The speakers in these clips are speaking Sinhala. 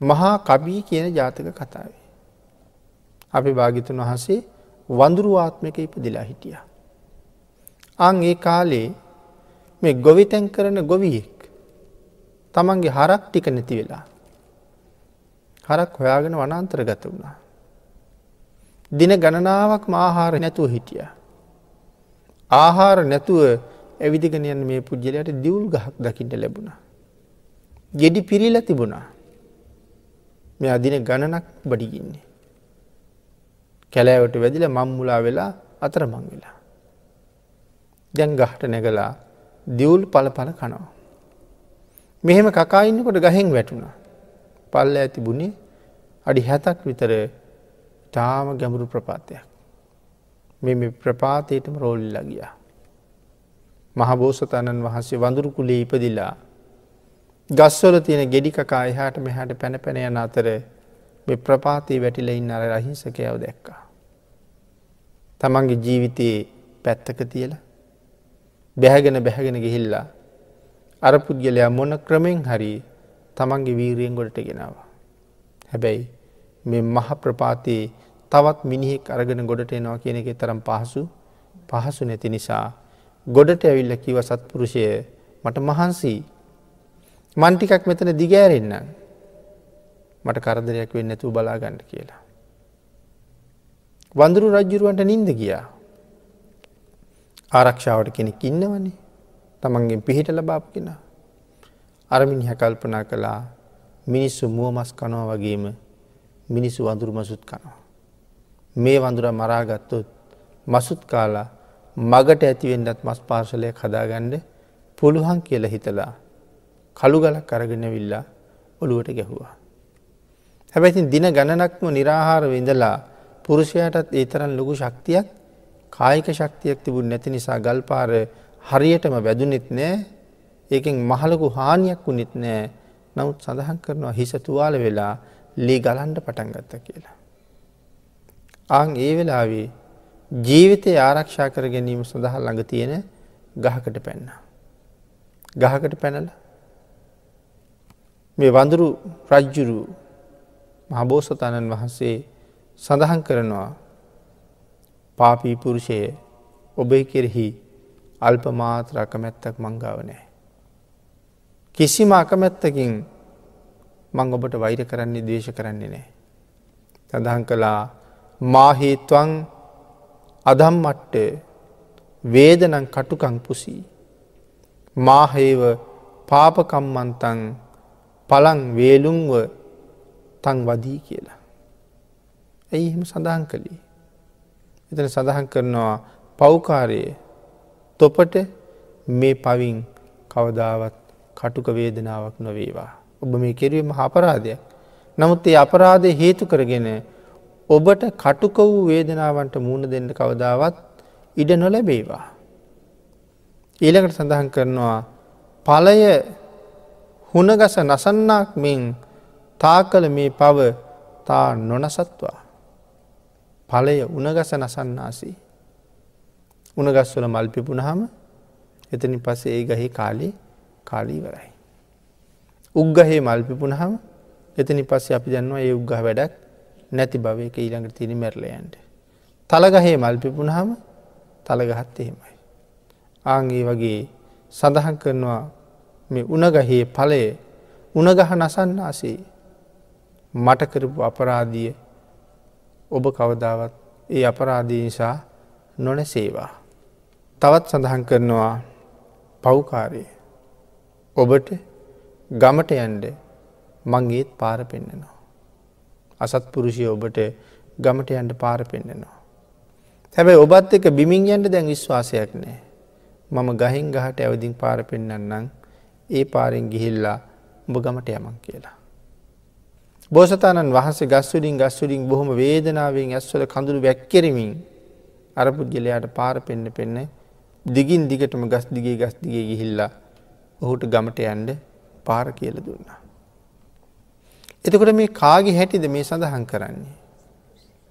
මහා කබී කියන ජාතක කතාවේ. අපි භාගිතුන් වහසේ වඳුරුවාත්මක ඉපදිලා හිටිය. අං ඒ කාලේ මේ ගොවිතැන් කරන ගොවියෙක් තමන්ගේ හරක් ටික නැති වෙලා. හරක් හොයාගෙන වනන්තර ගත වුණා. දින ගණනාවක් ආහාර නැතුව හිටිය. ආහාර නැතුව ඇවිදිගෙන යන්න මේ පුද්ගලයට දියවුල් ගහක් දකිට ලැබුණා. ගෙඩි පිරිල තිබුණා. මේ අදින ගණනක් බඩිගින්නේ. කැලෑවට වැදිල මංමුලා වෙලා අතර මං වෙලා. දැන් ගහට නැගලා දියවුල් පල පල කනවා. මෙහෙම කකාඉන්නකොට ගහෙන් වැටුණා. පල්ල ඇති බුණේ අඩි හැතක් විතර තාම ගැඹුරු ප්‍රපාතයක්. මෙ ප්‍රපාතයටම රෝල්ලිලා ගියා. මහබෝසතණන් වහන්සේ වඳුරුකුලේ ඉපදිලා ගස්වල තියෙන ගෙඩිකකා එහාට මෙහාට පැන පැන යන අතර මේ ප්‍රපාතයේ වැටිල ඉන්න අර රහිංසකයව දැක්කා. තමන්ගේ ජීවිතයේ පැත්තක තියල බැහැගෙන බැහැගෙන ගිහිල්ලා අර පුද්ගලයා මොන ක්‍රමෙන් හරි තමන්ගේ වීරියෙන් ගොඩට ගෙනවා. හැබැයි මේ මහ ප්‍රපාතයේ තවත් මිනිහෙක් අරගෙන ගොඩට එනවා කියන එක තරම් පහසු පහසු නැති නිසා ගොඩට ඇවිල්ල කිව සත්පුරුෂය මට මහන්සී මන්ටිකක් මෙතන දිගෑරෙන්න්න මට කරදරයක් වෙන්න ඇතු බලාගන්න කියලා. වඳුරු රජ්ජුරුවන්ට නින්ද ගියා. ආරක්ෂාවට කෙනෙක් ඉන්නවනේ තමන්ගෙන් පිහිට ලබාප කෙන. අරමිනි හැකල්පනා කළා මිනිස්සු මුව මස් කනෝ වගේම මිනිස්සු වඳුරු මසුත් කනවා. මේ වඳුර මරාගත්තොත් මසුත් කාලා මගට ඇතිවෙන්ඩත් මස් පාර්ශලයක් හදාගණ්ඩ පුළුවන් කියල හිතලා කළු ගලක් කරගෙන විල්ලා ඔළුවට ගැහුවා. හැබැතින් දින ගණනක්ම නිරාහාර විඳලා පුරුෂයටත් ඒ තරන් ලොකු ශක්තියක් කායික ශක්තියක් තිබුණ නැති නිසා ගල්පාර හරියටම වැදුනෙත් නෑ ඒකෙන් මහලකු හානියක් වුනෙත් නෑ නමුත් සඳහන් කරනවා හිස තුවාල වෙලා ලේ ගලන්ඩ පටන්ගත්ත කියලා. ආං ඒ වෙලාවේ ජීවිතය ආරක්ෂා කර ගැනීම සඳහා ළඟ තියෙන ගහකට පැන්න. ගහකට පැනල මේ වඳුරු රජ්ජුරු මහබෝසතණන් වහන්සේ සඳහන් කරනවා පාපී පුරුෂය ඔබේ කෙරෙහි අල්පමාත්‍ර අකමැත්තක් මංගාව නෑ. කිසිම අකමැත්තකින් මං ඔබට වෛර කරන්නේ දේශ කරන්නේ නෑ. සඳහන් කළා මාහේත්වන් අදම්මට්ට වේදනං කටුකං පුසී. මාහේව පාපකම්මන්තන් පලං වේලුන්ව තං වදී කියලා. ඇයි එහෙම සඳහන් කළේ. එතන සඳහන් කරනවා පෞකාරයේ තොපට මේ පවින් කවදාවත් කටුක වේදනාවක් නොවේවා. ඔබ මේ කෙරීම අපරාධයක්. නමුත් ඒ අපරාධය හේතු කරගෙන ඔබට කටුක වූ වේදනාවන්ට මුණ දෙන්න කවදාවත් ඉඩ නොලැබේවා. ඊළකට සඳහන් කරනවා පලය හුණගස නසන්නක් මෙන් තා කළ මේ පව තා නොනසත්වා. පලය උනගස නසන්නාසී. උනගස්වල මල්පිපුුණහම එතනි පසේ ඒ ගහි කාලේ කාලීවරයි. උග්ගහේ මල්පිපුුණහම එතනි පස්සේ අපි දන්නවා ඒ උග්ගහ වැඩක් නැති භවයක ඊළඟට තිනි මැරලයන්ට. තලගහේ මල්පිපුුණහම තලගහත් එහෙමයි. ආංගේ වගේ සඳහන් කරනවා මේ උනගහේ පලය උනගහ නසන්නාසේ මටකරපු අපරාධිය ඔබ කවදාවත් ඒ අපරාධී නිසා නොනැසේවා. තවත් සඳහන් කරනවා පව්කාරය ඔබට ගමට යන්ඩ මංගේත් පාර පෙන්න්නනවා. අසත් පුරුෂය ඔබට ගමට යන්ට පාර පෙන්න්නනවා. හැබැයි ඔබත් එක බිමින් යන්ට දැන් විශ්වාසයක් නෑ. මම ගහින් ගහට ඇවදිින් පාර පෙන්න්නන්නම් ඒ පාරෙන් ගිහිල්ලා උඹ ගමට යමන් කියලා. බෝසතාණන් වහන්සේ ගස්වලින් ගස්වලින් බොහොම වේදනාවෙන් ඇස්වල කඳුළු වැැක්කෙරමින් අරපුද්ගලයාට පාර පෙන්න්න පෙන්න දිගින් දිගටම ගස් දිගේ ගස් දිගේ ගිහිල්ලා ඔහුට ගමට යන්ඩ පාර කියල දුන්නා. එතකොට මේ කාගේ හැටිද මේ සඳහන් කරන්නේ.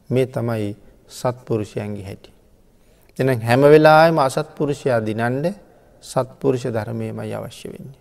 මේ තමයි සත්පුරුෂයන්ගේ හැටි. එන හැම වෙලාම අසත්පුරුෂයා දිනන්ඩ සත්පුරුෂ ධර්මයමයි අවශ්‍ය වෙන්නේ.